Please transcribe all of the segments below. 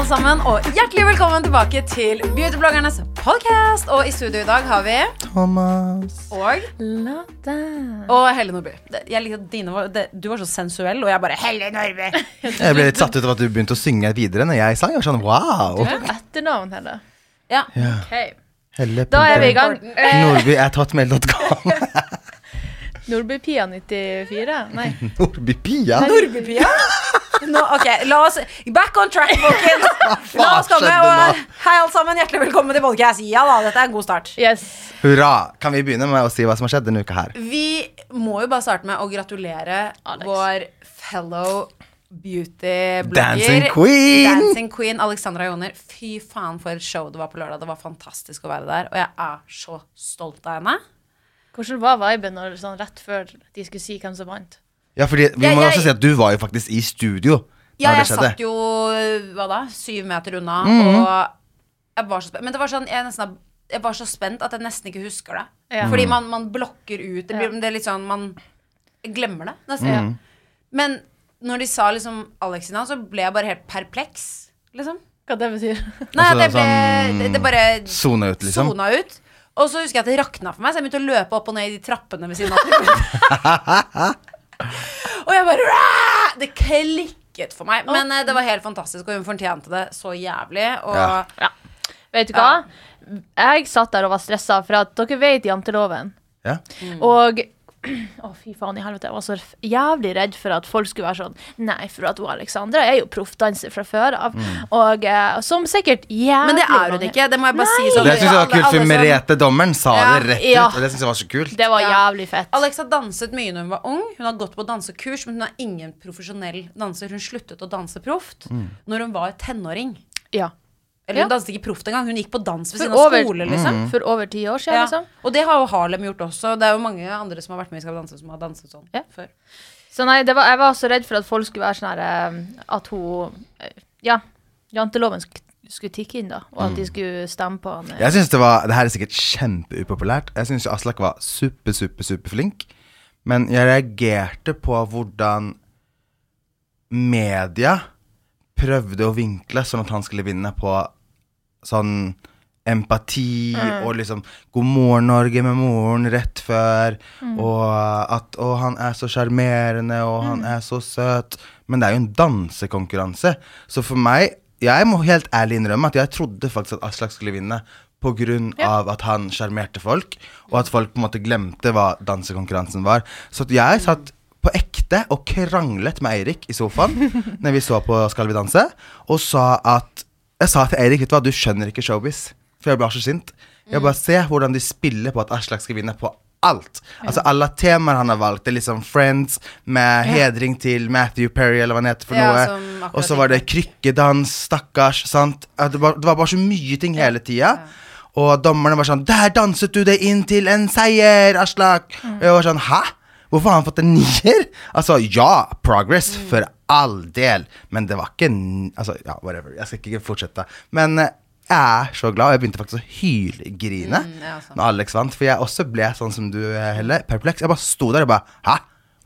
alle sammen, og hjertelig velkommen tilbake til Beautybloggernes podcast. Og i studio i dag har vi Thomas. og Og Helle Nordby. Jeg liker at dine var, det, Du var så sensuell, og jeg bare Helle Nordby. Jeg ble litt satt ut av at du begynte å synge videre når jeg sang. Jeg var sånn, wow Du Etternavn Helle. Ja. Ok. Helle Da er vi i gang. Eh, Nordby er hotmail.com. Nordbypia 94? Nei. Nordby Pia. Nordbypia? No, ok, la oss Back on track, folkens. La oss komme og? Hei, alle sammen. Hjertelig velkommen til podcast. Ja da, dette er en god start. Yes. Hurra. Kan vi begynne med å si hva som har skjedd denne uka her? Vi må jo bare starte med å gratulere Alex. vår fellow beauty-blogger. Dancing queen. Dancing queen Alexandra Joner. Fy faen, for et show det var på lørdag. Det var fantastisk å være der. Og jeg er så stolt av henne. Hvordan var viben når, sånn, rett før de skulle si hvem som vant? Ja, fordi Vi må jeg- også si at du var jo faktisk i studio Ja, når jeg det skjedde. satt jo hva da, syv meter unna, Mhm. og jeg var så spent. Men det var sånn, jeg, nesten, jeg var så spent at jeg nesten ikke husker det. Ja. Fordi Mhm. man, man blokker ut. Det, blir, det er litt sånn Man glemmer det nesten. Mhm. Men når de sa liksom Alex sin navn, så ble jeg bare helt perpleks. Liksom. Hva det betyr? Nei, Altså, det ble, sånn- det, det bare Sona ut, liksom. sona ut. Og så husker jeg at det rakna for meg, så jeg begynte å løpe opp og ned i de trappene ved siden av. og jeg bare "Rah!" Det klikket for meg. Men eh, det var helt fantastisk, og hun fortjente det så jævlig. Og Ja. Ja. Vet du hva? Jeg satt der og var stressa, for at dere vet janteloven. Ja. Og Å, fy faen i helvete. Jeg var så jævlig redd for at folk skulle være sånn Nei, for at hun Alexandra er jo proffdanser fra før av. Og uh, som sikkert jævlig Men det er hun mange- ikke. Det må jeg bare si sånn. Det syns jeg var kult, for Merete, dommeren, sa Ja. det rett Ja. ut. Og det syns jeg var så kult. Det var jævlig fett. Alex har danset mye når hun var ung. Hun har gått på dansekurs, men hun er ingen profesjonell danser. Hun sluttet å danse proft Mm. når hun var tenåring. Ja. Eller hun danset ikke proft engang. Hun gikk på dans ved siden av skole, liksom. For over ti år siden, Ja. liksom. Og det har jo Harlem gjort også. Det er jo mange andre som har vært med i Skal vi danse, som har danset sånn Ja. før. Så nei, det var, jeg var så redd for at folk skulle være sånn her eh, At hun eh, Ja, janteloven sk skulle tikke inn, da. Og at de skulle stemme på han. eh. Jeg synes det var Det her er sikkert kjempeupopulært. Jeg syns Aslak var super, super, superflink. Men jeg reagerte på hvordan media prøvde å vinkle sånn at han skulle vinne på sånn empati og liksom 'God morgen, Norge' med moren rett før. Og at 'Å, han er så sjarmerende, og han er så søt'. Men det er jo en dansekonkurranse. Så for meg Jeg må helt ærlig innrømme at jeg trodde faktisk at Aslak skulle vinne på grunn av at han sjarmerte folk, og at folk på en måte glemte hva dansekonkurransen var. Så jeg satt på ekte og kranglet med Eirik i sofaen når vi så på Skal vi danse, og sa at Jeg sa til Eirik, vet du hva, du skjønner ikke showbiz. For jeg ble så sint. Jeg bare ser hvordan de spiller på at Aslak skal vinne på alt. Altså Alle temaer han har valgt, det er liksom Friends med hedring til Matthew Perry, eller hva han heter for Ja, noe. Og så var det krykkedans, stakkars, sant. Det var, det var bare så mye ting hele tida. Og dommerne var sånn 'Der danset du deg inn til en seier, Aslak!' Og jeg var sånn 'Hæ? Hvorfor har han fått en nier?' Altså, ja, progress, for all del, men det var ikke Altså, ja, whatever. Jeg skal ikke fortsette. Men eh, jeg er så glad, og jeg begynte faktisk å hylgrine ja, når Alex vant, for jeg også ble sånn som du, eh, Helle, perpleks. Jeg bare sto der og bare 'Hæ?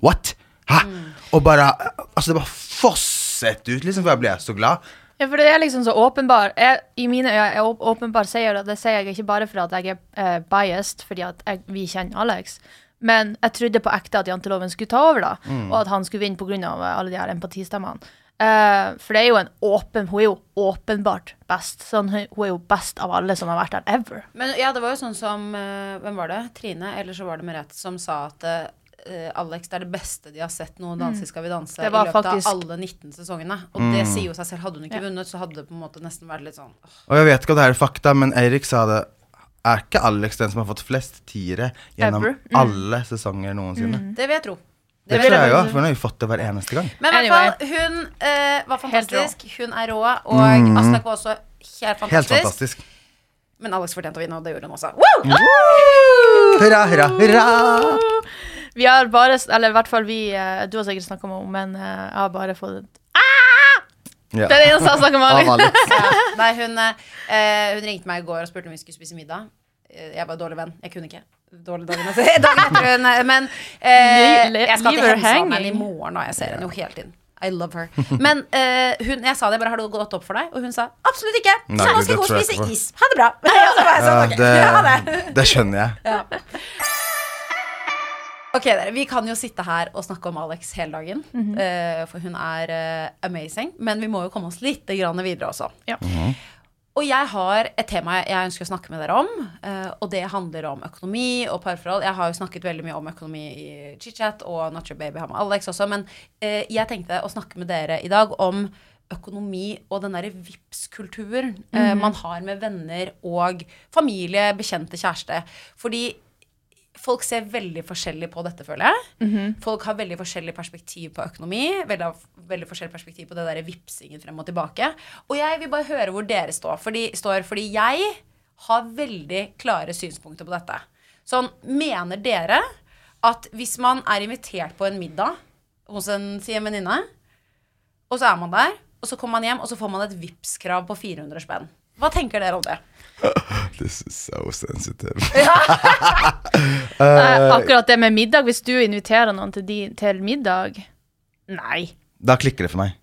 What? Hæ?' Og bare Altså, det bare fosset ut, liksom, for jeg ble så glad. Ja, for det er liksom så åpenbar jeg, I mine øyne er åpenbar seier, og det sier jeg ikke bare for at jeg er uh, biased, fordi at jeg, vi kjenner Alex. Men jeg trodde på ekte at janteloven skulle ta over, da. Og at han skulle vinne pga. alle de her empatistemmene. Uh, for det er jo en åpen Hun er jo åpenbart best. Sånn, hun er jo best av alle som har vært der ever. Men ja, det var jo sånn som uh, Hvem var det? Trine, eller så var det Merete, som sa at uh, Alex, det er det beste de har sett noen danse i Skal vi danse i løpet faktisk- av alle 19 sesongene. Og det sier jo seg selv. Hadde hun ikke vunnet, så hadde det på en måte nesten vært litt sånn. Og jeg vet ikke om det er fakta, men Eirik sa det er ikke Alex den som har fått flest tiere gjennom Mm. alle sesonger noensinne? Det vil jeg tro. Det det tror jeg òg, for hun har jo fått det hver eneste gang. Men i hvert fall, hun eh, var fantastisk. Hun er rå. Og Aslak var også helt fantastisk. Helt fantastisk. Men Alex fortjente å vinne, og det gjorde hun også. Woo! Hurra, hurra, hurra! Vi har bare, eller i hvert fall vi eh, Du har sikkert snakka med henne, men eh, jeg har bare fått et Ja. Det er det eneste jeg snakker om. Alex. Ja. Nei, hun, eh, hun ringte meg i går og spurte om vi skulle spise middag. Eh, Jeg var dårlig venn. Jeg kunne ikke. Dårlig dagen etter. Dagen etter hun, eh, men eh, jeg skal til hanging. i morgen, og jeg ser henne jo hele tiden. I love her. Men uh, hun, jeg sa det bare, har det gått opp for deg? Og hun sa absolutt ikke. Nei, Så nå skal jeg gå og spise is. Ha det bra. Og så var jeg Ja, sånn, ok, ha det. det, det skjønner jeg. Ja. Ok, dere, Vi kan jo sitte her og snakke om Alex hele dagen, eh, for hun er uh, amazing. Men vi må jo komme oss litt grann videre også. Ja. Og jeg har et tema jeg ønsker å snakke med dere om, uh, og det handler om økonomi og parforhold. Jeg har jo snakket veldig mye om økonomi i chit-chat og Not Your Baby har med Alex også, men eh, jeg tenkte å snakke med dere i dag om økonomi og den derre Vipps-kulturen eh, man har med venner og familie, bekjente, kjæreste. Fordi folk ser veldig forskjellig på dette, føler jeg. Folk har veldig forskjellig perspektiv på økonomi. Veldig, veldig forskjellig perspektiv på det der vipsingen frem og tilbake. Og jeg vil bare høre hvor dere står. Fordi, står, fordi jeg har veldig klare synspunkter på dette. Sånn, mener dere at hvis man er invitert på en middag hos en, si en venninne, og så er man der, og så kommer man hjem, og så får man et Vipps-krav på 400 spenn. Hva tenker dere om det? This is so sensitive. uh, akkurat det med middag, hvis du inviterer noen til, de, til middag Nei. Da klikker det for meg.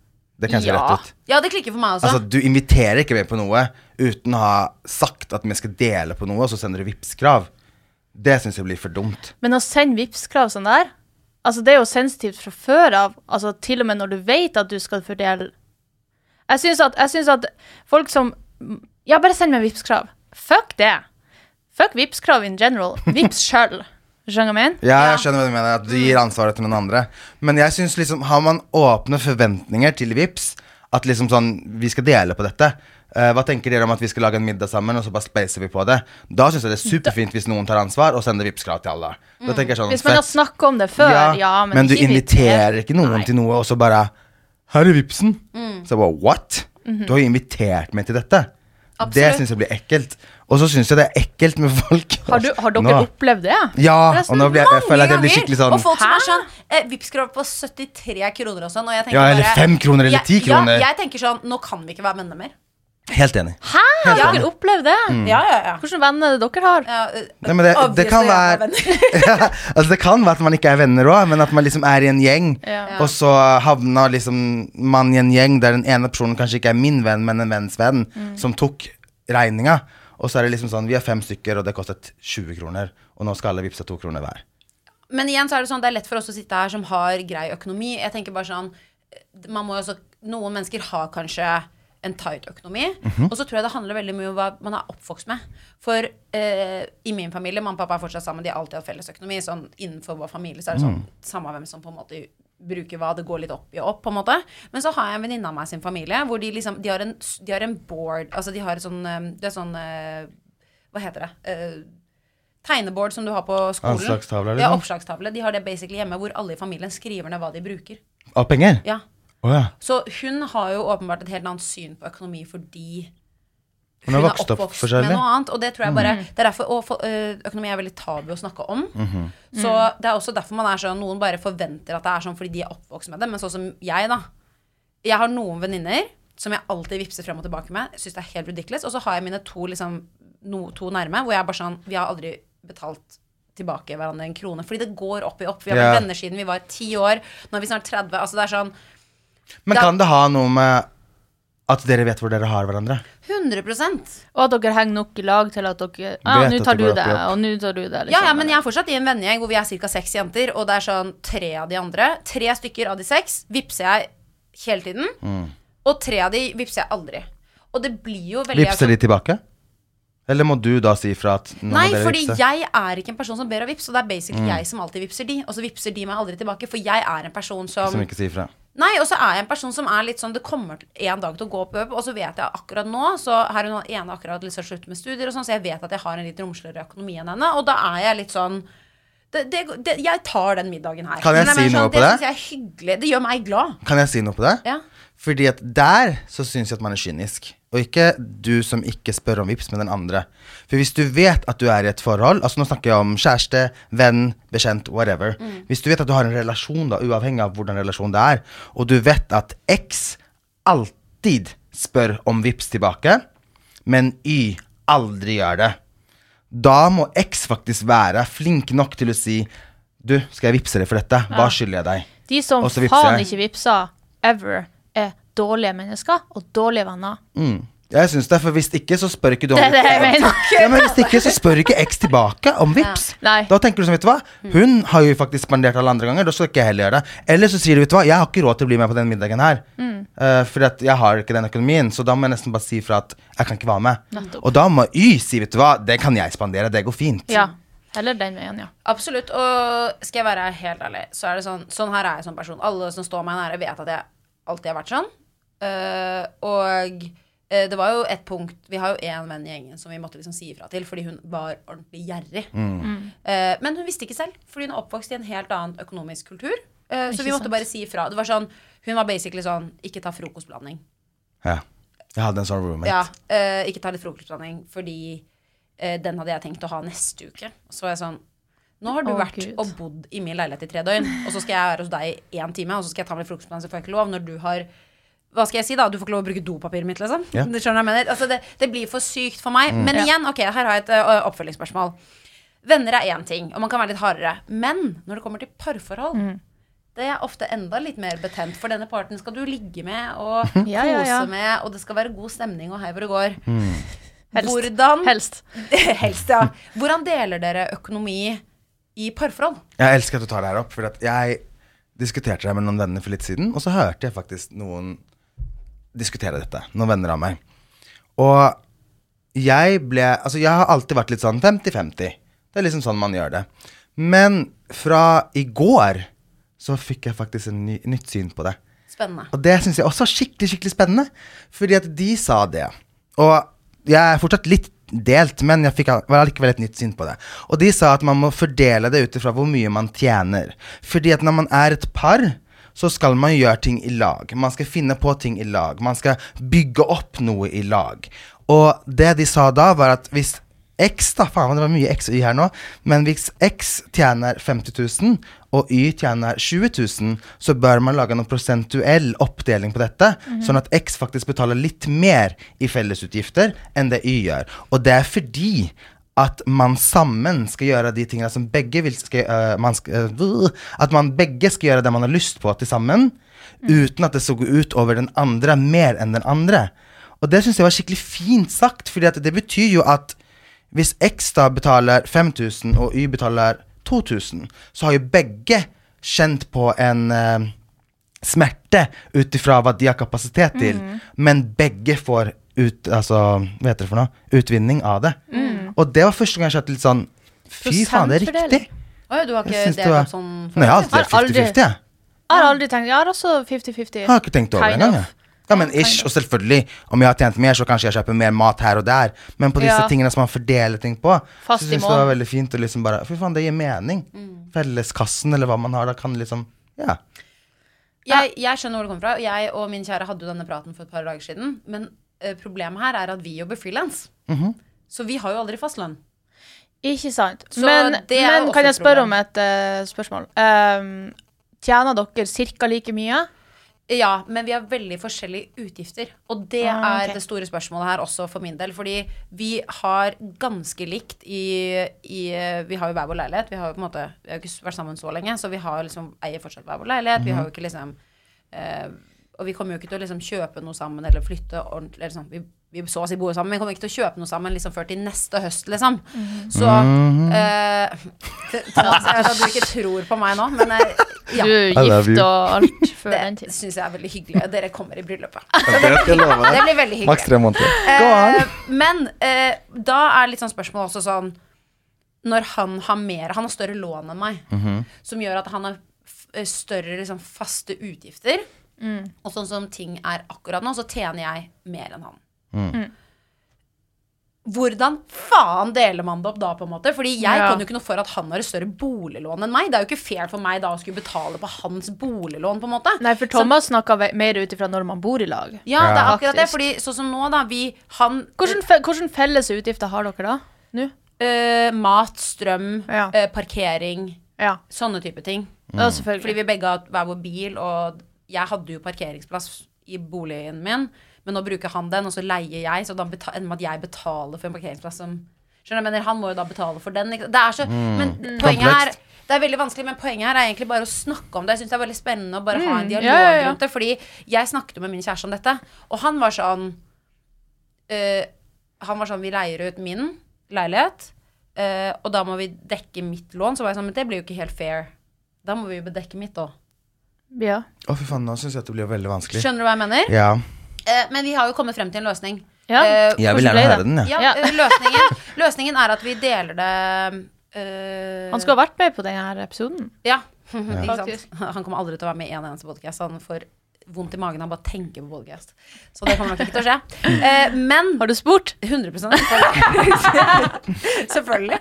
Det kan jeg si Ja. rett ut. Ja, det klikker for meg også. Altså, Du inviterer ikke meg på noe uten å ha sagt at vi skal dele på noe, og så sender du Vipps-krav. Det syns jeg blir for dumt. Men å sende Vipps-krav sånn der Altså Det er jo sensitivt fra før av. Altså Til og med når du vet at du skal fordele Jeg syns at, at folk som Ja, bare send meg Vipps-krav. Fuck det. Fuck Vipps-krav in general. Vipps sjøl. Skjønner du hva jeg mener? Ja, jeg skjønner hva du mener, at du gir ansvaret til noen andre. Men jeg synes liksom, har man åpne forventninger til Vips at liksom sånn, vi skal dele på dette. Uh, hva tenker dere om at vi skal lage en middag sammen, og så bare spacer vi på det? Da syns jeg det er superfint hvis noen tar ansvar og sender Vipps-krav til alle. Da tenker jeg sånn, Hvis man har fett. snakka om det før, ja, men, men du ikke inviterer ikke noen Nei. til noe, og så bare Her er Vipsen. Mm. Så jeg bare what? Mhm. Du har jo invitert meg til dette. Det Absolutt. syns jeg blir ekkelt. Og så syns jeg det er ekkelt med folk Har, du, har dere Nå. opplevd det? Ja, Det og nå blir jeg, jeg føler at jeg blir skikkelig sånn Og folk som er sånn eh, Vipps-krav på 73 kroner og sånn. Og jeg Ja, eller 5 kroner eller Jeg- ti kroner. Ja, jeg tenker sånn Nå kan vi ikke være venner mer. Helt enig. Hæ? Har Ja. dere opplevd det? Mm. Ja, ja, ja. Hvilke venner er det dere har? ja Nei, det, det kan være. Altså det kan være at man ikke er venner òg, men at man liksom er i en gjeng. Ja. Og så havner liksom man i en gjeng der den ene personen kanskje ikke er min venn, men en venns venn, Mm. som tok regninga. Og så er det liksom sånn, vi er fem stykker, og det kostet 20 kroner. Og nå skal alle vippse to kroner hver. Men igjen så er det sånn Det er lett for oss å sitte her som har grei økonomi. Jeg tenker bare sånn man må jo også, Noen mennesker har kanskje en tight økonomi. Og så tror jeg det handler veldig mye om hva man er oppvokst med. For eh, i min familie, mamma og pappa er fortsatt sammen, de har alltid hatt felles økonomi. Sånn innenfor vår familie så er det sånn samme hvem som på en måte bruker hva, det går litt opp i opp, på en måte. Men så har jeg en venninne av meg sin familie hvor de liksom De har en, de har en board Altså de har et sånn eh, Det er sånn eh, Hva heter det? Eh, tegneboard som du har på skolen. Anslagstavle, Ja, liksom? oppslagstavle. De har det basically hjemme, hvor alle i familien skriver ned hva de bruker. Av penger? Ja. Å ja. Så hun har jo åpenbart et helt annet syn på økonomi fordi Hun har vokst opp med noe annet. Og det tror jeg bare Det er derfor og, øh, økonomi er veldig tabu å snakke om. Mhm. Så det er også derfor man er sånn Noen bare forventer at det er sånn fordi de er oppvokst med det. Men sånn som jeg, da. Jeg har noen venninner som jeg alltid vippser frem og tilbake med. Syns det er helt ridiculous. Og så har jeg mine to liksom no, to nærme, hvor jeg bare sånn Vi har aldri betalt tilbake hverandre en krone. Fordi det går opp i opp. Vi har vært yeah. venner siden vi var ti år. Nå er vi snart 30. Altså det er sånn Men Da- kan det ha noe med at dere vet hvor dere har hverandre? 100 Og at dere henger nok i lag til at dere Ja, Vet nå at tar det du går opp det, opp. og nå tar du det. Liksom. Ja, ja, men jeg er fortsatt i en vennegjeng hvor vi er ca. seks jenter, og det er sånn tre av de andre. Tre stykker av de seks vippser jeg hele tiden, Mm. og tre av de vippser jeg aldri. Og det blir jo veldig Vipser de tilbake? Eller må du da si fra at nå Nei, dere fordi vipse? jeg er ikke en person som ber om vips, og det er Mm. basically jeg som alltid vipser de, og så vipser de meg aldri tilbake, for jeg er en person som, Som ikke sier fra. Nei, og så er jeg en person som er litt sånn Det kommer en dag til å gå opp, opp og så vet jeg akkurat nå Så her er hun ene akkurat liksom sluttet med studier og sånn, så jeg vet at jeg har en litt romsligere økonomi enn henne. Og da er jeg litt sånn det, det, det, Jeg tar den middagen her. Kan jeg Men si noe sånn, på det? Det syns jeg er hyggelig. Det gjør meg glad. Kan jeg si noe på det? Ja. Fordi at der så syns jeg at man er kynisk. Og ikke du som ikke spør om vips, men den andre. For hvis du vet at du er i et forhold Altså nå snakker jeg om kjæreste, venn, bekjent, whatever. Hvis du vet at du har en relasjon, da, uavhengig av hvordan relasjonen det er, og du vet at X alltid spør om vips tilbake, men Y aldri gjør det, da må X faktisk være flink nok til å si Du, skal jeg vippse deg for dette? Hva skylder jeg deg? De som faen jeg. ikke vipser ever, er dårlige mennesker og dårlige venner. Mm. Jeg syns det, for hvis ikke, så spør ikke du om Det er det jeg mener. Ja, men hvis ikke, så spør ikke X tilbake om vips. Nei. Da tenker du sånn, vet du hva, hun har jo faktisk spandert alle andre ganger, da skal ikke jeg heller gjøre det. Eller så sier du, vet du hva, jeg har ikke råd til å bli med på den middagen her. Mm. Uh, for at jeg har ikke den økonomien, så da må jeg nesten bare si fra at jeg kan ikke være med. Nettopp. Og da må Y si, vet du hva, det kan jeg spandere, det går fint. Ja. Heller den veien, ja. Absolutt. Og skal jeg være helt ærlig, så er det sånn Sånn her er jeg som person. Alle som står meg nære, vet at jeg alltid har vært sånn. Uh, og eh, det var jo et punkt Vi har jo én venn i gjengen som vi måtte liksom si ifra til fordi hun var ordentlig gjerrig. Eh, men hun visste ikke selv, fordi hun er oppvokst i en helt annen økonomisk kultur. Eh, så vi måtte sant. bare si ifra. Det var sånn Hun var basically sånn Ikke ta frokostblanding. Ja. Jeg hadde en sånn roommate. Ja, eh, ikke ta litt frokostblanding, fordi eh, den hadde jeg tenkt å ha neste uke. Så var jeg sånn Nå har du oh, vært Gud. og bodd i min leilighet i tre døgn, og så skal jeg være hos deg i én time, og så skal jeg ta med litt frokostblanding, så får jeg ikke lov. Når du har hva skal jeg si da? Du får ikke lov å bruke dopapiret mitt, liksom? Ja. Du skjønner hva jeg mener? Altså, det, det blir for sykt for meg. Men igjen, ok, her har jeg et uh, oppfølgingsspørsmål. Venner er én ting, og man kan være litt hardere. Men når det kommer til parforhold, det er ofte enda litt mer betent. For denne parten skal du ligge med og kose Ja, ja, ja. med, og det skal være god stemning og hei hvor det går. Helst. Hvordan Helst. Helst, ja. Hvordan deler dere økonomi i parforhold? Jeg elsker at du tar det her opp, for at jeg diskuterte det med noen venner for litt siden, og så hørte jeg faktisk noen diskutere dette. Noen venner av meg. Og jeg ble Altså, jeg har alltid vært litt sånn 50-50. Det er liksom sånn man gjør det. Men fra i går så fikk jeg faktisk en ny, nytt syn på det. Spennende. Og det syns jeg også var skikkelig skikkelig spennende. Fordi at de sa det. Og jeg er fortsatt litt delt, men jeg fikk allikevel et nytt syn på det. Og de sa at man må fordele det ut ifra hvor mye man tjener. Fordi at når man er et par, så skal man gjøre ting i lag. Man skal finne på ting i lag. Man skal bygge opp noe i lag. Og det de sa da, var at hvis X, da, faen det var mye X og Y her nå, men hvis X tjener 50 000, og Y tjener 20 000, så bør man lage noen prosentuell oppdeling på dette, sånn at X faktisk betaler litt mer i fellesutgifter enn det Y gjør. Og det er fordi at man sammen skal gjøre de tingene som begge vil skal, uh, man skal, uh, At man begge skal gjøre det man har lyst på til sammen, uten at det skal gå ut over den andre mer enn den andre. Og det syns jeg var skikkelig fint sagt, for det betyr jo at hvis X da betaler 5000 og Y betaler 2000, så har jo begge kjent på en uh, smerte ut ifra hva de har kapasitet til, men begge får ut, altså, hva heter det for noe? Utvinning av det. Og det var første gang jeg skjønte litt sånn Fy faen, det er riktig. Oi, du har ikke det delt var- sånn Nei, jeg har alltid Har 50-50, jeg. Jeg har aldri tenkt Jeg har også 50-50. Jeg har ikke tenkt over det engang. jeg. Ja, men ish, og selvfølgelig, om jeg har tjent mer, så kanskje jeg kjøper mer mat her og der. Men på disse Ja. tingene som man fordeler ting på, Fast så syns det var veldig fint å liksom bare Fy faen, det gir mening. Felleskassen, eller hva man har, da kan liksom Ja. Jeg, jeg skjønner hvor det kommer fra. Jeg og min kjære hadde jo denne praten for et par dager siden. Men uh, problemet her er at vi jobber frilans. Mhm. Så vi har jo aldri fastlønn. Ikke sant. Så men men kan jeg spørre om et uh, spørsmål? Um, tjener dere ca. like mye? Ja, men vi har veldig forskjellige utgifter. Og det Ah, okay. er det store spørsmålet her også for min del. Fordi vi har ganske likt i, i Vi har jo hver vår leilighet. Vi har jo på en måte Vi har jo ikke vært sammen så lenge, så vi har liksom eier fortsatt hver vår leilighet. Vi har jo ikke liksom eh, Og vi kommer jo ikke til å liksom kjøpe noe sammen eller flytte ordentlig eller sånn. Vi, vi så å si bor sammen, men vi kommer ikke til å kjøpe noe sammen liksom før til neste høst, liksom. Så eh, Thomas, jeg vet at du ikke tror på meg nå, men eh, ja. Du er gift og alt før den Det tid. syns jeg er veldig hyggelig. Dere kommer i bryllupet. Det jeg Det blir veldig hyggelig. Maks tre måneder. Gå an. Eh, men eh, da er litt sånn spørsmål også sånn Når han har mer Han har større lån enn meg, Mhm. som gjør at han har eh, større liksom, faste utgifter. Og sånn som ting er akkurat nå, så tjener jeg mer enn han. Hvordan faen deler man det opp da, på en måte? Fordi jeg Ja. kan jo ikke noe for at han har et større boliglån enn meg. Det er jo ikke fair for meg da å skulle betale på hans boliglån, på en måte. Nei, for Thomas snakka mer ut ifra når man bor i lag. Ja, det er Ja. akkurat det. Fordi sånn som nå, da. Vi, han Hvordan, fe hvordan felles utgifter har dere da? Nå? Uh, Mat, strøm, Ja. uh, parkering. Ja. Sånne type ting. ja, Fordi vi begge har hver vår bil, og jeg hadde jo parkeringsplass i boligen min, men nå bruker han den, og så leier jeg, så da ender med at jeg betaler for en parkeringsplass som Skjønner du? mener, han må jo da betale for den. ikke- Det er så Men poenget her det er veldig vanskelig, men poenget her er egentlig bare å snakke om det. Jeg synes det er veldig spennende å bare ha en dialog ja, ja, ja. rundt det. Fordi jeg snakket jo med min kjæreste om dette, og han var sånn øh, Han var sånn Vi leier ut min leilighet, øh, og da må vi dekke mitt lån. Så var jeg sånn Men det blir jo ikke helt fair. Da må vi jo bedekke mitt òg. Ja. Å, fy faen, nå syns jeg at det blir veldig vanskelig. Skjønner du hva jeg mener? Ja. Eh, men vi har jo kommet frem til en løsning. ja. Eh, Jeg vil gjerne høre den, jeg. ja, Ja. eh, løsningen, løsningen er at vi deler det uh... Han skulle ha vært med på denne episoden. Ja. ikke sant? Han kommer aldri til å være med i en eneste podcast. Han får vondt i magen av bare å tenke på podcast. Så det kommer nok ikke til å skje. Eh, men Har du spurt? 100 selvfølgelig. selvfølgelig.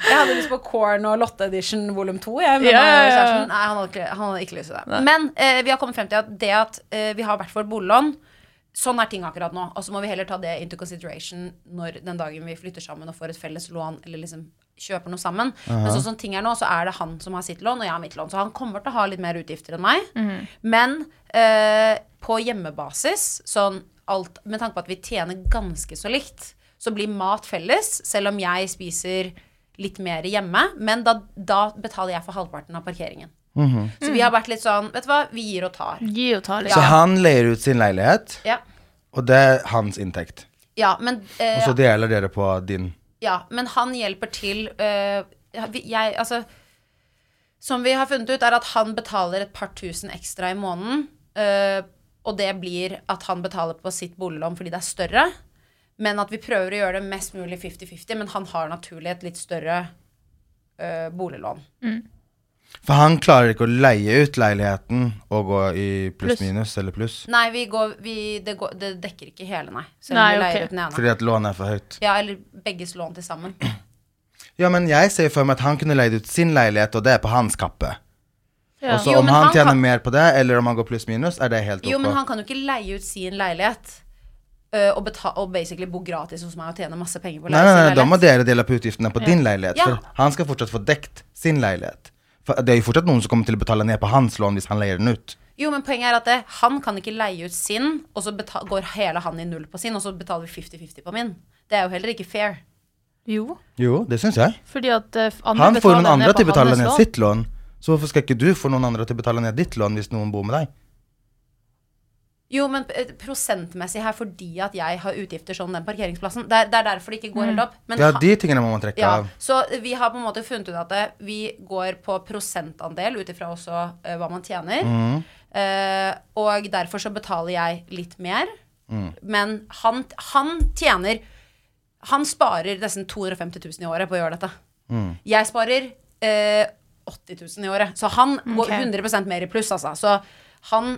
Jeg hadde lyst på Corn og Lotte Edition volum 2. Jeg, men yeah, ja. nei, han, hadde ikke, han hadde ikke lyst til det. Men eh, vi har kommet frem til at det at eh, vi har hvert vårt boliglån Sånn er ting akkurat nå. Og så må vi heller ta det into consideration når den dagen vi flytter sammen og får et felles lån, eller liksom kjøper noe sammen. Men sånn som ting er nå, så er det han som har sitt lån, og jeg har mitt lån. Så han kommer til å ha litt mer utgifter enn meg. Men eh, på hjemmebasis, sånn alt Med tanke på at vi tjener ganske så likt, så blir mat felles, selv om jeg spiser litt mer hjemme. Men da, da betaler jeg for halvparten av parkeringen. Så vi har vært litt sånn Vet du hva, vi gir og tar. Gi og tar litt. Så han leier ut sin leilighet, Ja, og det er hans inntekt. ja men eh, Og så deler dere på din. Ja, men han hjelper til vi- Jeg, altså Som vi har funnet ut, er at han betaler et par tusen ekstra i måneden. øh, og det blir at han betaler på sitt boliglån fordi det er større. Men at vi prøver å gjøre det mest mulig 50-50. Men han har naturlig et litt større øh, boliglån. For han klarer ikke å leie ut leiligheten og gå i Pluss. pluss-minus eller pluss. Nei, vi går, vi, det, går, det dekker ikke hele, nei. Selv Nei, okay. ut den ene. Fordi at lånet er for høyt. Ja, eller begges lån til sammen. Ja, men jeg ser for meg at han kunne leid ut sin leilighet, og det er på hans kappe. Ja. Og så om han han tjener kan- mer på det, eller om han går pluss-minus, er det helt ok. Jo, men han kan jo ikke leie ut sin leilighet. Uh, og, beta og basically bo gratis hos meg og tjene masse penger på leilighet. Nei, nei, nei, da må dere dele på utgiftene på din leilighet. Ja. For han skal fortsatt få dekt sin leilighet. Det er jo fortsatt noen som kommer til å betale ned på hans lån hvis han leier den ut. Jo, men poenget er at det, han kan ikke leie ut sin, og så beta- går hele han i null på sin, og så betaler vi 50-50 på min. Det er jo heller ikke fair. Jo, Jo, det syns jeg. fordi at andre Han får noen andre til å betale ned sitt lån. Så hvorfor skal ikke du få noen andre til å betale ned ditt lån hvis noen bor med deg? Jo, men eh, prosentmessig her fordi at jeg har utgifter som den parkeringsplassen. Det er, det er derfor det ikke går helt opp. Men Ja, de tingene må man trekke ja, av. så vi har på en måte funnet ut at det, vi går på prosentandel ut ifra også uh, hva man tjener. Mm. Uh, og derfor så betaler jeg litt mer. Mm. Men han, han tjener Han sparer nesten 250 000 i året på å gjøre dette. Mm. Jeg sparer uh, 80 000 i året. Så han går 100% mer i pluss, altså. Så han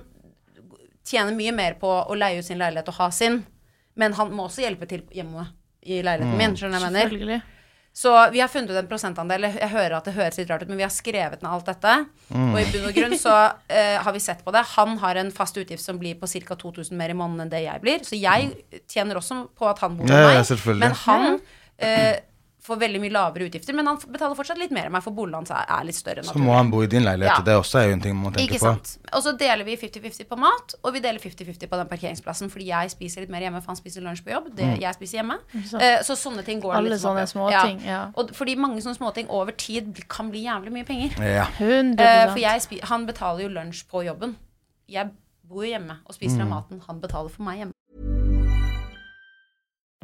tjener mye mer på å leie ut sin leilighet og ha sin. Men han må også hjelpe til hjemme i leiligheten min. Skjønner du hva jeg mener? Så vi har funnet ut en prosentandel. Jeg hører at det høres litt rart ut, men vi har skrevet ned alt dette. Og i bunn og grunn så eh, har vi sett på det. Han har en fast utgift som blir på ca. 2000 mer i måneden enn det jeg blir. Så jeg tjener også på at han bor med Ja, ja, meg. Men han eh, får veldig mye lavere utgifter. Men han betaler fortsatt litt mer enn meg, for boligen hans er litt større. Så må han bo i din leilighet, Ja. det også er jo en ting man må tenke Ikke på. sant. Og så deler vi 50-50 på mat, og vi deler 50-50 på den parkeringsplassen. Fordi jeg spiser litt mer hjemme, for han spiser lunsj på jobb. Det, Jeg spiser hjemme. Så, Eh, så sånne ting går Alle litt sånne opp. småting, ja. Og fordi mange sånne småting over tid kan bli jævlig mye penger. Ja. 100 Eh, for jeg spi han betaler jo lunsj på jobben. Jeg bor jo hjemme og spiser av Mm. maten han betaler for meg hjemme.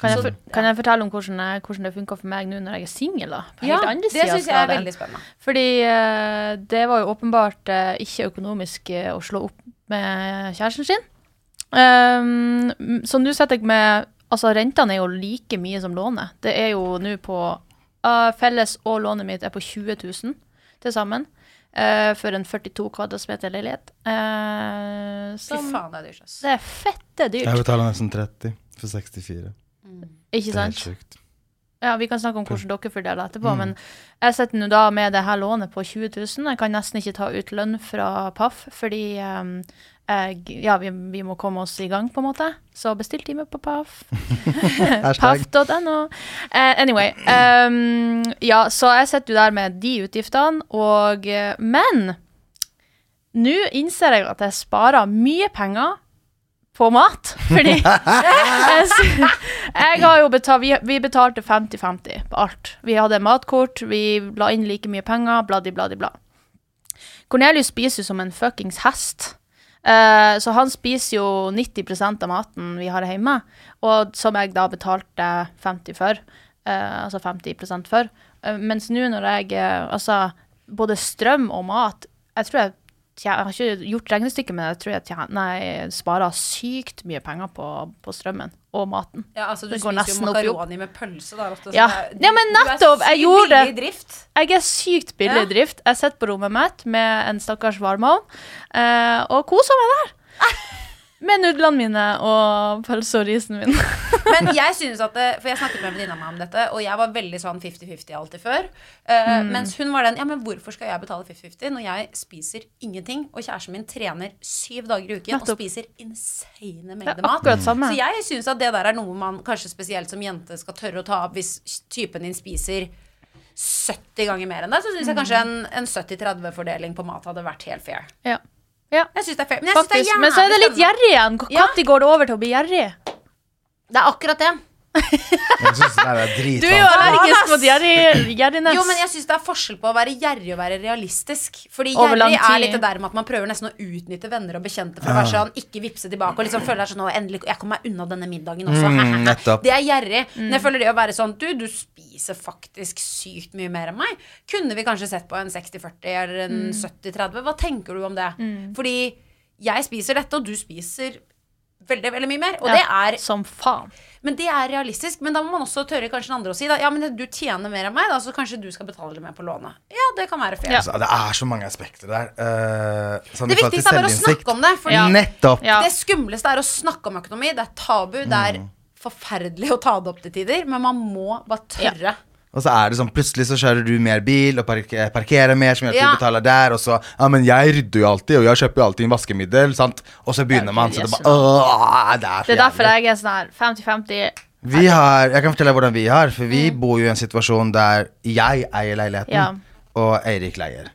Kan jeg, for, kan jeg fortelle om hvordan, jeg, hvordan det funka for meg nå når jeg er singel? Ja, det syns jeg er veldig spennende. Fordi uh, det var jo åpenbart uh, ikke økonomisk uh, å slå opp med kjæresten sin. Um, så nå setter jeg med Altså, rentene er jo like mye som lånet. Det er jo nå på Felles og lånet mitt er på 20 000 til sammen. eh, for en 42 kvadratmeter leilighet. Uh, Fy faen, det er dyrt. Det er fette dyrt, Jeg betaler nesten 30 for 64. ikke Det er helt sjukt. Ja, Vi kan snakke om hvordan dere fordeler etterpå, men jeg sitter nå da med det her lånet på 20 000. Jeg kan nesten ikke ta ut lønn fra Paff, fordi um, jeg, ja, vi, vi må komme oss i gang, på en måte. Så bestill time på Paff. Hashtag. Paff.no. Eh, anyway. um, ja, så jeg sitter jo der med de utgiftene, og eh, Men nå innser jeg at jeg sparer mye penger på mat. Fordi jeg, jeg har jo betalt Vi, vi betalte 50-50 på alt. Vi hadde matkort, vi la inn like mye penger, bladi, bladi, bla. Cornelius spiser som en fuckings hest. Uh, så han spiser jo 90% av maten vi har hjemme, og som jeg da betalte 50 for. Uh, altså 50 for. Uh, mens nå når jeg Altså, både strøm og mat Jeg tror jeg jeg har ikke gjort regnestykket, men jeg tror jeg tjener, sparer sykt mye penger på, på strømmen og maten. Ja, altså, du spiser jo makaroni med pølse der ofte. Ja. er- Ja, men du nettopp, jeg gjorde det. Jeg er sykt billig i Ja. drift. Jeg sitter på rommet mitt med en stakkars varmeovn eh, og koser meg der. Med nudlene mine og pølse og risen min. Men jeg synes at det, For jeg snakket med en venninne av meg om dette, og jeg var veldig sånn 50-50 alltid før. Uh, Mm. Mens hun var den Ja, men hvorfor skal jeg betale 50-50 når jeg spiser ingenting, og kjæresten min trener syv dager i uken Nettopp. og spiser insane mengder er mat? samme. Så jeg syns at det der er noe man kanskje spesielt som jente skal tørre å ta opp hvis typen din spiser 70 ganger mer enn deg. Så syns jeg kanskje en, en 70-30-fordeling på mat hadde vært helt fair. Ja. Ja. Jeg syns det er fair. Men, jeg synes det er Faktisk. Men så er det litt gjerrig igjen. Når Ja. går det over til å bli gjerrig? Det er akkurat det. Jeg synes det der er Du er jo dritvanskelig. allergisk mot gjerrig, gjerrignes. Jo, men jeg syns det er forskjell på å være gjerrig og være realistisk. Fordi Over lang gjerrig er tid. litt det der med at man prøver nesten å utnytte venner og bekjente for å være sånn, ikke vippse tilbake og liksom føle deg sånn Å, endelig, jeg kommer meg unna denne middagen også. Mm, nettopp. det er gjerrig. Mm. Men jeg føler det å være sånn Du, du spiser faktisk sykt mye mer enn meg. Kunne vi kanskje sett på en 60-40 eller en Mm. 70-30? Hva tenker du om det? Fordi jeg spiser dette, og du spiser veldig, veldig mye mer. Og Ja, det er Som faen. men det er realistisk. Men da må man også tørre kanskje den andre å si da, ja, men du tjener mer enn meg, da, så kanskje du skal betale litt mer på lånet. Ja, det kan være fair. Ja. Altså, det er så mange aspekter der. Uh, sånn Det viktigste er bare å snakke om det. For Ja. Nettopp. Ja. det skumleste er å snakke om økonomi. Det er tabu. Det er Mm. forferdelig å ta det opp til tider, men man må bare tørre. Og så er det sånn, plutselig så kjører du mer bil og park parkerer mer, som gjør at Ja. du betaler der, og så Ja, men jeg rydder jo alltid, og jeg kjøper jo alltid en vaskemiddel, sant. Og så begynner man, så det bare Åh, det er Det er derfor jeg er sånn her 50-50. Vi har Jeg kan fortelle deg hvordan vi har, for vi bor jo i en situasjon der jeg eier leiligheten, Ja. og Eirik leier.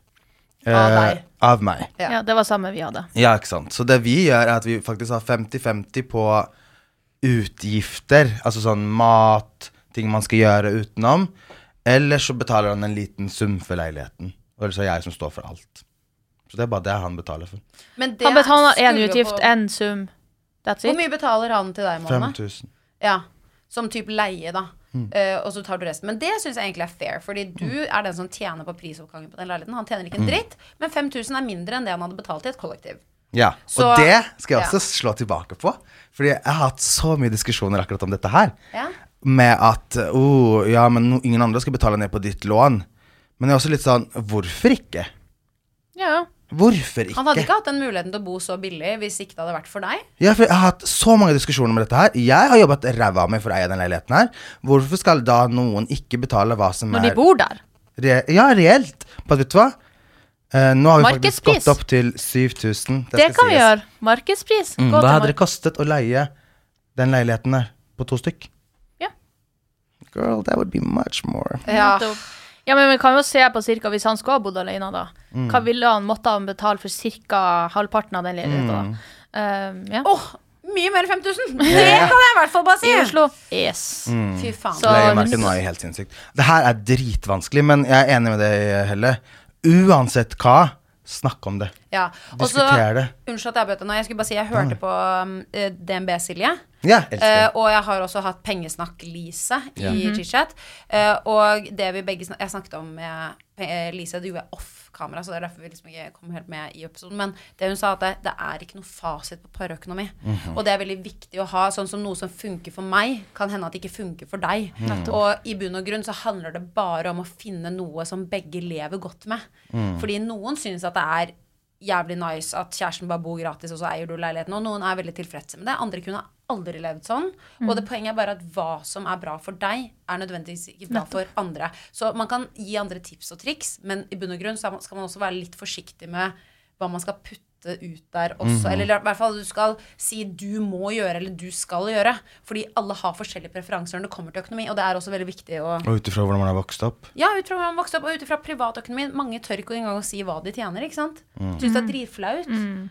Av Eh, deg. Av meg. Ja. Ja, det var samme vi hadde. Ja, ikke sant. Så det vi gjør, er at vi faktisk har 50-50 på utgifter. Altså sånn mat, ting man skal gjøre utenom. Eller så betaler han en liten sum for leiligheten. Og ellers er jeg som står for alt. Så det er bare det han betaler for. Men det Han betaler én utgift, på- én sum. That's it. Hvor mye betaler han til deg i måneden? 5000. Ja, som type leie, da. Mm. Uh, og så tar du resten. Men det syns jeg egentlig er fair, fordi du er den som tjener på prisoppgangen på den leiligheten. Han tjener Mm. ikke en dritt, men 5000 er mindre enn det han hadde betalt i et kollektiv. Ja, Så- og det skal jeg ja. også slå tilbake på. Fordi jeg har hatt så mye diskusjoner akkurat om dette her. Ja. Med at oh, ja, men no, ingen andre skal betale ned på ditt lån. Men det er også litt sånn, hvorfor ikke? Ja. Hvorfor ikke? Han hadde ikke hatt den muligheten til å bo så billig hvis ikke det hadde vært for deg. Ja, for jeg har hatt så mange diskusjoner med dette her. Jeg har jobbet ræva av meg for å eie den leiligheten her. Hvorfor skal da noen ikke betale hva som Når er de bor der. Re ja, reelt. For vet du hva? Uh, nå har vi faktisk gått opp til 7000. Det, skal kan vi gjøre. Markedspris. Mm, hva hadde det kostet å leie den leiligheten der på to stykk? Girl, that would be much more. Ja. Ja, men vi kan jo se på cirka hvis han skulle ha bodd alene, da. Mm. Hva ville han måtte han betale for ca. halvparten av den leiligheten? Mm. Um, ja. Åh, mye mer enn 5000! Det kan jeg i hvert fall bare si. I Oslo. Yes. Fy faen. Så- Leiemarkedet nå er jo helt sinnssykt. Det her er dritvanskelig, men jeg er enig med deg, Helle. Uansett hva, snakk om det. Ja. Diskutere det. unnskyld at jeg bøter nå. Jeg skulle bare si jeg hørte på um, eh, DNB, Silje. Ja, elsker jeg. det. og jeg har også hatt Pengesnakk-Lise i Ja. chit-chat. Uh, og det vi begge snak Jeg snakket om med eh, Lise, det gjorde jeg off-kamera, så det er derfor vi liksom ikke kom helt med i episoden. Men det hun sa, at det, det er ikke noe fasit på parøkonomi. Mhm. Og det er veldig viktig å ha. Sånn som noe som funker for meg, kan hende at det ikke funker for deg. Mm. Og i bunn og grunn så handler det bare om å finne noe som begge lever godt med. Mm. Fordi noen syns at det er jævlig nice at kjæresten bare bor gratis, og så eier du leiligheten. Og noen er veldig tilfredse med det. Andre kunne aldri levd sånn. Og det poenget er bare at hva som er bra for deg, er nødvendigvis ikke bra for andre. Så man kan gi andre tips og triks, men i bunn og grunn så skal man også være litt forsiktig med hva man skal putte ut der også. Eller i hvert fall du skal si du må gjøre, eller du skal gjøre. Fordi alle har forskjellige preferanser når det kommer til økonomi, og det er også veldig viktig å Og ut ifra hvordan man har vokst opp. ja, ut ifra hvordan man vokst opp, og ut ifra privatøkonomi. Mange tør ikke engang å si hva de tjener, ikke sant? Syns det er dritflaut. Mm.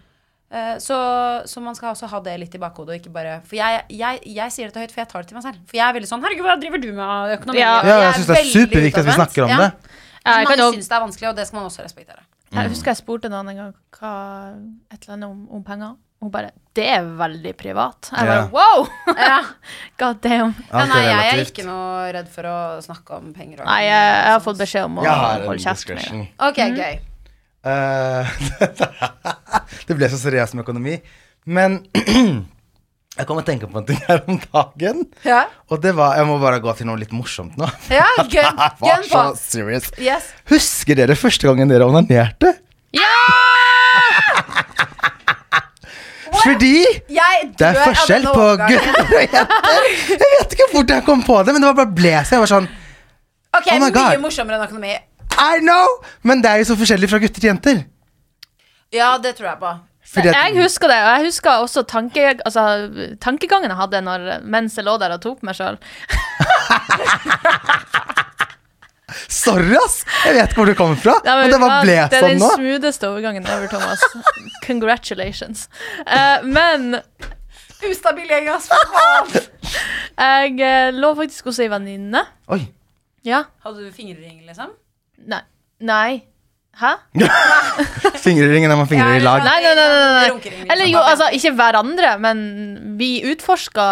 så, så man skal også ha det litt i bakhodet, og ikke bare For jeg, jeg, jeg sier det til høyt, for jeg tar det til meg selv. For jeg er veldig sånn Herregud, hva driver du med økonomi? Ja. jeg, jeg syns det er superviktig at vi snakker om Ja. det. Ja, jeg Mange kan jo- syns det er vanskelig, og det skal man også respektere. Jeg husker jeg spurte noen en gang hva, et eller annet om, om penger. Hun bare 'Det er veldig privat'. Jeg Ja. bare 'wow'! Ja. God damn. Ja, nei, jeg er ikke noe redd for å snakke om penger. Nei, jeg, jeg har fått beskjed om å Jeg har en holde kjeft. Ok, gøy. Uh, det ble så seriøst med økonomi. Men jeg kom og tenkte på en ting her om dagen. Ja, Og det var Jeg må bare gå til noe litt morsomt nå. ja gønn, Det var så serious. Yes. Husker dere første gangen dere onanerte? Fordi Jeg det er forskjell på gutter og jenter. Jeg vet ikke hvor jeg kom på det, men det var bare ble så Jeg var sånn Ok, Oh my mye God. morsommere enn økonomi. I know! Men det er jo så forskjellig fra gutter til jenter. Ja, det tror jeg på. Fordi at, Jeg husker det, og jeg husker også tanke, altså, tankegangen jeg hadde når, mens jeg lå der og tok meg sjøl. Sorry, ass! Jeg vet ikke hvor du kommer fra. Men det bare ble det er sånn den nå. smootheste overgangen ever, Thomas. Congratulations. Uh, men Ustabil gjeng, ass. for faen. jeg uh, lå faktisk hos ei venninne. Oi. Ja. Hadde du fingerring, liksom? Nei. Nei. Hæ? Fingerringen er man fingrer i lag. Nei, nei, nei, nei, nei. Eller jo, altså, ikke hverandre, men vi utforska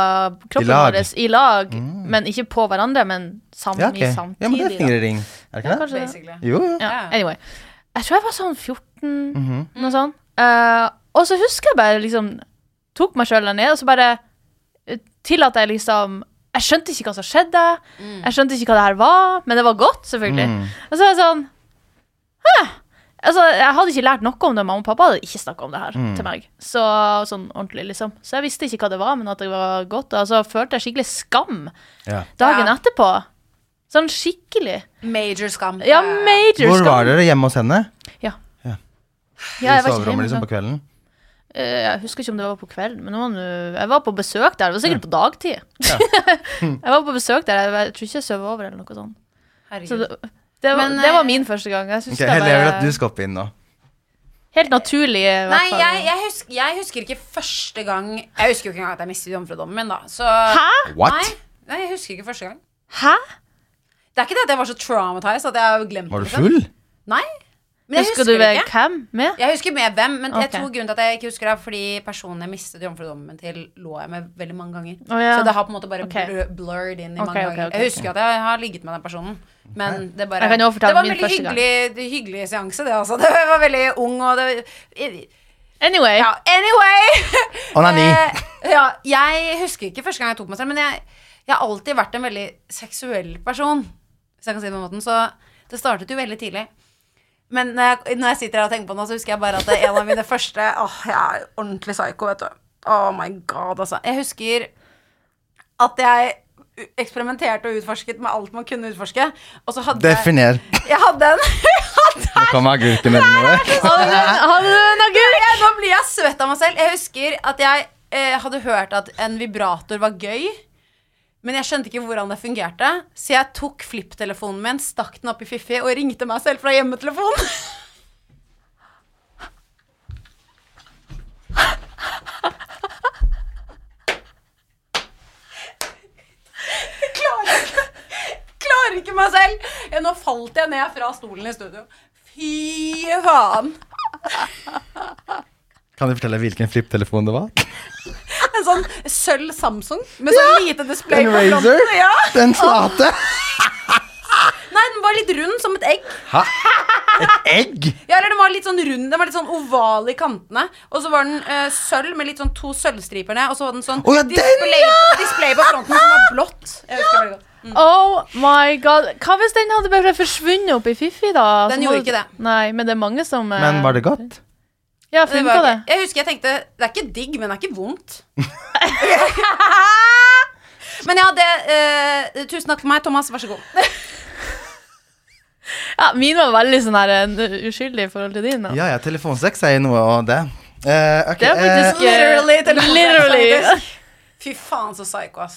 kroppen I lag. Mm. vår i lag. Men ikke på hverandre, men sammen Ja, okay. i Ja, men det er fingrering, fingerring. Er det ikke det? Basically. Jo, jo. Ja, Ja. anyway. Jeg tror jeg var sånn 14, Mhm. noe sånt. Uh, og så husker jeg bare liksom Tok meg sjøl der ned, og så bare uh, tillot jeg liksom Jeg skjønte ikke hva som skjedde. Jeg skjønte ikke hva det her var, men det var godt, selvfølgelig. Mm. Og så var jeg sånn Hæ? Altså, jeg hadde ikke lært noe om det. Mamma og pappa hadde ikke snakka om det her Mm. til meg. Så, sånn ordentlig, liksom. Så jeg visste ikke hva det var, men at det var godt. Og så følte jeg skikkelig skam Ja. dagen Ja. etterpå. Sånn skikkelig. Major skam. Ja, major Hvor skam. var dere? Hjemme hos henne? Ja, ja. jeg I soverommet liksom på kvelden? Eh, Jeg husker ikke om det var på kvelden, men var nå- jeg var på besøk der. Det var sikkert på dagtid. jeg var på besøk der. Jeg, jeg tror ikke jeg sov over eller noe sånt. Så Herregud. det, det, var, Men, det var eh, min første gang. Jeg synes Ok, det Helle, jeg vil at du skal opp inn nå. helt naturlig. i hvert Nei, fall. jeg, jeg, husker, jeg husker ikke første gang Jeg husker jo ikke engang at jeg mistet jomfrudommen min, da. Så Hæ? What? Nei, nei, jeg husker ikke første gang. Hæ? Det er ikke det at jeg var så traumatized at jeg har glemt Var du det, liksom. full? Nei. Men jeg Husker husker du det ved ikke. hvem med? Jeg husker med hvem, men jeg Ok. tror grunnen til at jeg ikke husker det, er fordi personen jeg mistet jomfrudommen min til, lå jeg med veldig mange ganger. Oh, ja. Så det har på en måte bare okay. blur, blurred inn i okay, mange ganger. jeg husker at jeg har ligget med den personen, men det bare Jeg kan jo Det var min en veldig hyggelig, det hyggelig seanse, det, altså. Det var veldig ung, og det Anyway. Ja, anyway! Onani. Eh, ja, jeg husker ikke første gang jeg tok meg selv, men jeg, jeg har alltid vært en veldig seksuell person. Hvis jeg kan si det på den måten. Så det startet jo veldig tidlig. Men når jeg, når jeg sitter her og tenker på det nå, så husker jeg bare at det er en av mine første Åh, jeg er ordentlig psycho, vet du. Oh my god, altså. Jeg husker at jeg eksperimenterte og utforsket med alt man kunne utforske. Og så hadde Definer. jeg Jeg hadde en Nå kommer agurken eller noe. Hadde du- en agurk? Nå blir jeg svett av meg selv. Jeg husker at jeg eh, hadde hørt at en vibrator var gøy. Men jeg skjønte ikke hvordan det fungerte, så jeg tok flipptelefonen min, stakk den opp i Fiffi og ringte meg selv fra hjemmetelefonen. Jeg klarer ikke, meg selv. Nå falt jeg ned fra stolen i studio. Fy faen. Kan du fortelle hvilken flipptelefon det var? En sånn sølv Samsung med sånn lite display En på Razer? fronten. Ja. Den flate! Nei, den var litt rund som et egg. Hæ? Et egg? Ja, eller den var litt sånn rund, den var litt sånn oval i kantene. Og så var den eh, sølv med litt sånn to sølvstriper ned, og så var den sånn Å, ja, den, display, ja! display på fronten som var blått. Jeg husker veldig godt. Oh my god. Hva hvis den hadde bare forsvunnet opp i Fiffi, da? Den Så gjorde må- ikke det. Nei, men det er mange som eh, Men var det godt? Ja, Det funka var det? Jeg husker jeg tenkte Det er ikke digg, men det er ikke vondt. men ja, det eh, Tusen takk for meg, Thomas. Vær så god. Ja, min var veldig sånn her uh, uskyldig i forhold til din. Da. Ja ja, telefonsex er jo noe av det. Uh, okay, Det er faktisk uh, Literally, literally. faktisk. Fy faen, så psycho, ass.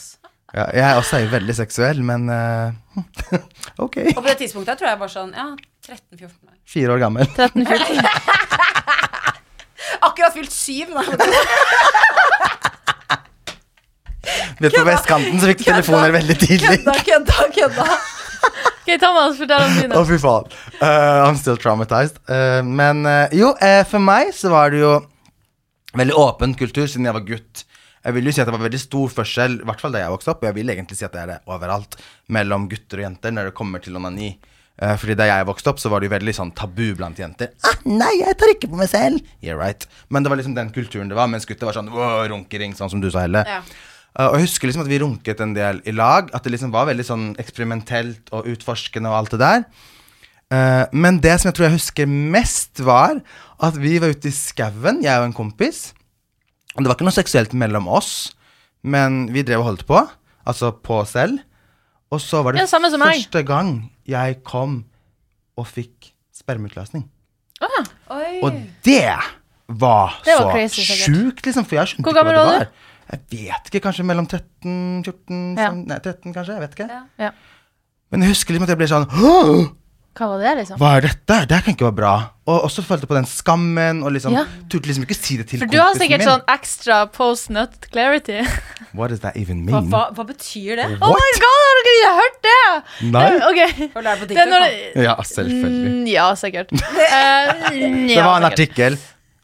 ja, Jeg også er jo veldig seksuell, men uh, ok. Og på det tidspunktet tror jeg var sånn Ja, 13-14 år. Fire år gammel. 13-14. Akkurat fylt syv. vet, På vestkanten så fikk du telefoner veldig tidlig. Kødda, kødda, kødda. Ok, Thomas, fortell om dine. Å, fy faen. Uh, I'm still traumatized. Uh, men uh, jo, for meg så var det jo veldig åpen kultur siden jeg var gutt. Jeg vil jo si at det var veldig stor forskjell, i hvert fall da jeg vokste opp, og jeg vil egentlig si at det er det overalt, mellom gutter og jenter når det kommer til onani. Eh, fordi da jeg vokste opp, så var det jo veldig sånn tabu blant jenter. Ah, nei, jeg tar ikke på meg selv. Yeah, right. Men det var liksom den kulturen det var, mens gutter var sånn runkering, sånn som du sa, Helle. Ja. Uh, og jeg husker liksom at vi runket en del i lag. At det liksom var veldig sånn eksperimentelt og utforskende og alt det der. Uh, men det som jeg tror jeg husker mest, var at vi var ute i skauen, jeg og en kompis. Og det var ikke noe seksuelt mellom oss, men vi drev og holdt på. Altså på selv. Og så var det Ja, første gang jeg kom og fikk spermeutløsning. Oi. Og det var, Det var så sjukt, liksom, for jeg skjønte ikke hva det var. Jeg vet ikke, kanskje mellom 13, 14, Ja. sånn- nei, 13 kanskje, jeg vet ikke. Ja. Ja. Men jeg husker liksom at jeg ble sånn «Åh, Hva var det, liksom? Hva er dette? Det kan ikke være bra. Og også følte på den skammen, og liksom Ja. turte liksom ikke si det til For du har sikkert min. sånn ekstra post-nut clarity. What does that even mean? hva, hva betyr det? Oh my god, har dere ikke hørt det? Nei? Ok. Får lære på Det er TikTok, når. Ja, selvfølgelig. Mm, Ja, sikkert. Eh, Det var en artikkel.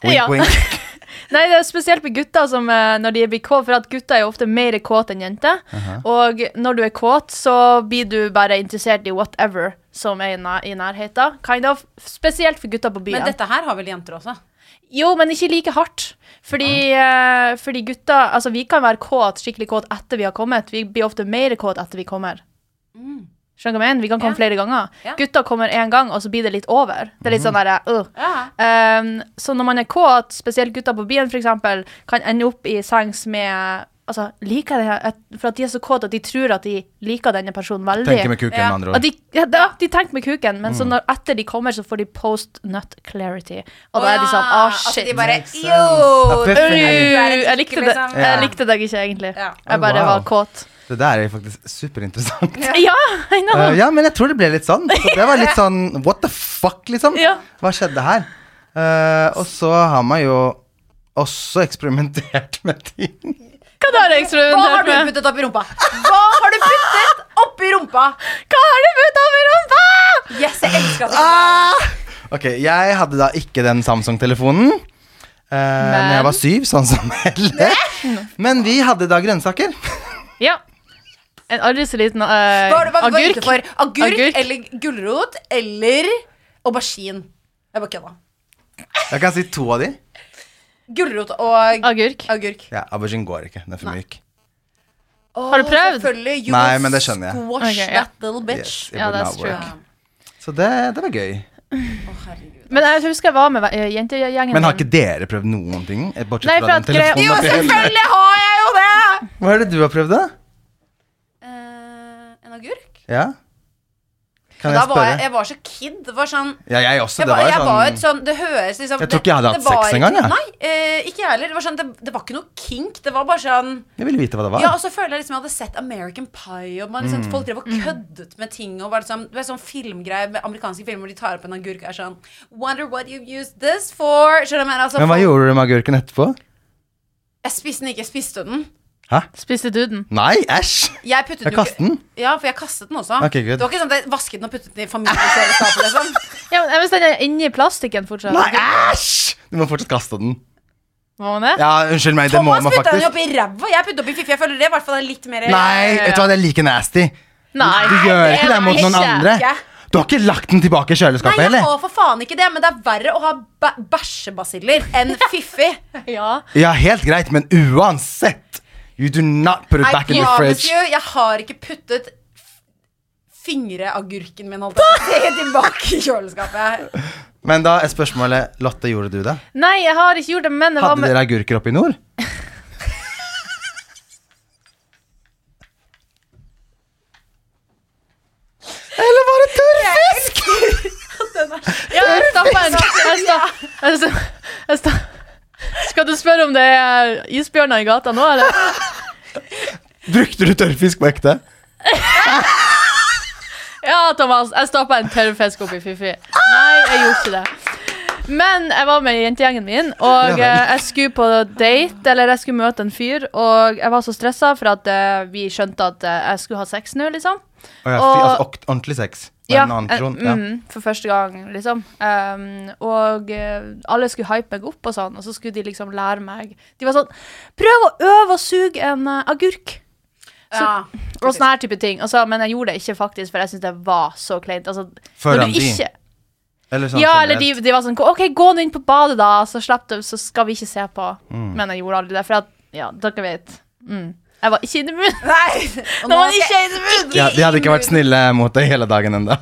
Wink, Ja. wink. Nei, det er spesielt med gutter som eh, når de blir kåt, for at gutter er jo ofte mer kåt enn jenter. Og når du er kåt, så blir du bare interessert i whatever som er i, nærheten. Kind of. Spesielt for gutter på byen. Men dette her har vel jenter også? Jo, men ikke like hardt. Fordi, eh, fordi gutter Altså, vi kan være kåt, skikkelig kåt etter vi har kommet. Vi blir ofte mer kåt etter vi kommer. Skjønner du hva jeg mener? Vi kan komme Ja. flere ganger. Ja. Gutter kommer én gang, og så blir det litt over. Det er litt sånn derre uh. Ja. Um, så når man er kåt, spesielt gutter på byen f.eks., kan ende opp i sengs med Altså, liker det her For at de er så kåte at de tror at de liker denne personen veldig. Tenker med kuken, Ja. med andre ord. de, ja, da, de tenker med kuken, men Mm. så når, etter de kommer, så får de post nut clarity. Og da er de sånn ah, shit. Altså, shit. de bare Yo! Jeg likte det liksom. Jeg likte deg ikke, egentlig. Ja. Jeg bare Oh, wow. var kåt. Det der er faktisk superinteressant. Ja, I know. Uh, ja, men jeg tror det ble litt sånn. Så det var litt sånn what the fuck, liksom. Ja. Hva skjedde her? Uh, og så har man jo også eksperimentert med ting. Hva har Hva du med? puttet oppi rumpa? Hva har du puttet oppi rumpa? Hva har du puttet oppi rumpa?! Yes, jeg elsker det. Ah! Ok, jeg hadde da ikke den Samsung-telefonen. Uh, når jeg var syv, sånn som Helle. Men vi hadde da grønnsaker. Ja. En aldri så liten uh, Hva var hva agurk. ute? Agurk, Agurk. eller gulrot eller aubergine? Jeg bare kødda. Jeg kan si to av de. Gulrot og Agurk. agurk. Ja, Aubergine går ikke. Den er for myk. Har du prøvd? Selvfølgelig. You Nei, will men det skjønner jeg. Squash Ok, ja. that little bitch. Yes, it Ja, would that's not work. Så det, det var gøy. Å, herregud. Men jeg husker jeg var med eh, jentegjengen Men har ikke dere prøvd noen ting? Eh, Bortsett Nei, fra for den at greia- telefonen? Jo, selvfølgelig har jeg jo det! Hva er det du har prøvd, da? Eh, en agurk? Ja? Kan Da jeg var jeg, jeg var så kid. Var sånn Ja, jeg også. jeg Det var, var jeg sånn, var et sånn Det høres liksom Jeg tror ikke jeg hadde hatt sex engang. Nei, eh, ikke jeg heller. Det var, sånn, det, det var ikke noe kink. Det var bare sånn Jeg ville vite hva det var. Ja, og så føler jeg liksom jeg hadde sett American Pie, og man liksom, Mm. folk drev og køddet med ting. Og var liksom, det var sånn filmgreie med amerikanske filmer hvor de tar opp en agurk og er sånn Wonder what you used this for? Skjønner du hva jeg mener? Altså, Men hva folk- gjorde du med agurken etterpå? Jeg spiste den ikke, jeg spiste den. Hæ? Spiste du den? Nei, æsj! Jeg puttet Jeg jo kastet den. Ja, for jeg kastet den også. Ok, good. det var ikke sånn at jeg vasket den og puttet den i familiekjøleskapet, liksom. Ja, men Hvis den er inni plastikken fortsatt? Nei, æsj! Du må fortsatt kaste den. Må man det? Ja, unnskyld meg, det må Thomas man putta den oppi faktisk. ræva. Jeg putta opp i fiffi. Jeg føler det i hvert fall er litt mer Nei, vet du hva, det er like nasty. Nei, Du gjør ikke det mot noen andre. ikke. Du har ikke lagt den tilbake i Nei, kjøleskapet, jeg heller? har for faen ikke det, men det er verre å ha bæsjebasiller enn fiffi. Ja. Ja, helt greit, men uansett You do not put it I back in the fridge. you, jeg har ikke puttet fingreagurken min holdt tilbake i kjøleskapet. Men da er spørsmålet Lotte, gjorde du det? Nei, jeg har ikke gjort det, men det var Hadde med dere agurker oppe i nord? Eller var det tørrfisk? Ja, jeg stappa en jeg sta- jeg sta- jeg sta- Skal du spørre om det er isbjørner i gata nå, eller? Brukte du tørrfisk på ekte? Ja, Thomas, jeg stappa en tørrfisk oppi Fifi. Nei, jeg gjorde ikke det. Men jeg var med jentegjengen min, og eh, jeg skulle på date, eller jeg skulle møte en fyr, og jeg var så stressa for at eh, vi skjønte at eh, jeg skulle ha sex nå, liksom. Å ja, fy, Og- altså ordentlig sex? En annen eh. Ja. mm, for første gang, liksom. Um, og eh, alle skulle hype meg opp og sånn, og så skulle de liksom lære meg De var sånn Prøv å øve å suge en uh, agurk. Ja. Og sånne her type ting. Altså, men jeg gjorde det ikke faktisk, for jeg syntes det var så kleint. Altså, Foran de? ikke Eller sånn Ja, eller de, de var sånn OK, gå nå inn på badet, da, så slapp du, så skal vi ikke se på. Mm. Men jeg gjorde aldri det, for at Ja, dere vet. Mm. Jeg var ikke inne i munnen. Nei. Og nå var jeg ikke er inne i munnen! ja, De hadde ikke vært snille mot deg hele dagen ennå.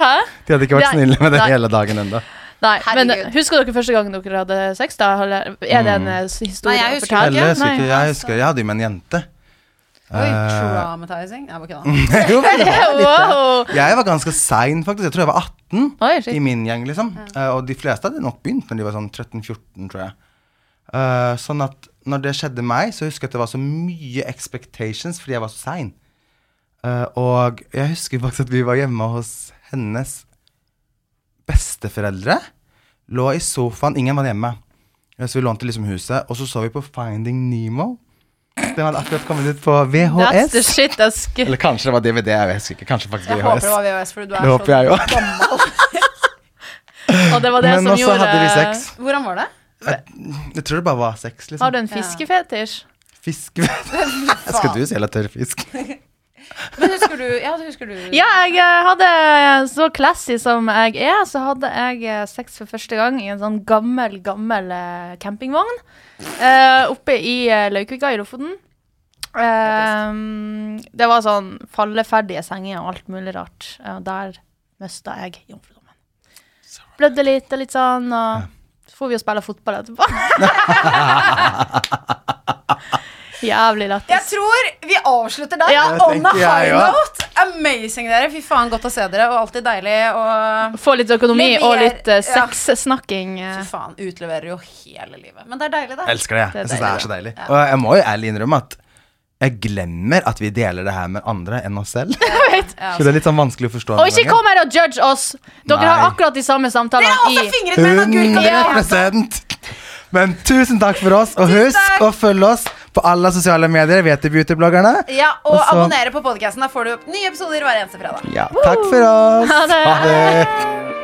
Hæ? De hadde ikke vært snille med deg Nei. hele dagen ennå. Nei, men Herregud. husker dere første gang dere hadde sex? da? Eller Er det en eh, historie Nei, jeg å husker fortelle? Eller, Nei. jeg husker Jeg hadde jo med en jente. Oi, Eh, traumatizing. Jeg var ikke da. jo, men det var litt det. Wow. Jeg var ganske sein, faktisk. Jeg tror jeg var 18 Oi, i min gjeng, liksom. Eh, og de fleste hadde nok begynt når de var sånn 13-14, tror jeg. Eh, sånn at når det skjedde meg, så husker jeg at det var så mye expectations fordi jeg var så sein. Uh, og jeg husker faktisk at vi var hjemme hos hennes besteforeldre. Lå i sofaen, ingen var hjemme. Så vi lånte liksom huset, og så så vi på Finding Nemo. Den hadde akkurat kommet ut på That's the VHS. shit Eller kanskje det var DVD, jeg husker ikke. Kanskje faktisk Jeg håper det var VHS, for du Det er jeg så gammel. Og det var det Men som gjorde hadde vi sex. Hvordan var det? Jeg tror det bare var sex, liksom. Har du en fiskefetisj? Fiskefetisj Skal du si tørr fisk? Men husker du Ja, husker du Ja, jeg eh, hadde så classy som jeg er, så hadde jeg eh, sex for første gang i en sånn gammel, gammel eh, campingvogn. eh, oppe i Laukvika i Lofoten. Ehm, det var sånn falleferdige senger og alt mulig rart. Eh, Og der mista jeg jomfrudommen. Blødde litt og litt sånn, og så får vi jo spille fotball etterpå. Jævlig Jeg tror vi avslutter der. Ja, On jeg high også. note. Amazing, dere. Fy faen, godt å se dere. Og alltid deilig. å Få litt økonomi og litt uh, ja. sexsnakking. Ja. fy faen, utleverer jo hele livet. Men det er deilig, da. Elsker det. Det er Jeg syns det er så deilig. Og jeg må jo ærlig innrømme at jeg glemmer at vi deler det her med andre enn oss selv. Så det er litt sånn vanskelig å forstå. Og ikke kom her og judge oss! Dere Nei. har akkurat de samme samtalene Dere har også i fingret med en agurk. 100 Men tusen takk for oss, og husk takk. å følge oss på alle sosiale medier. Vet du, beautybloggerne? Ja, og Også... abonnere på podcasten. Da får du nye episoder hver eneste fredag. Ja, takk for oss. Ha det. Ha det.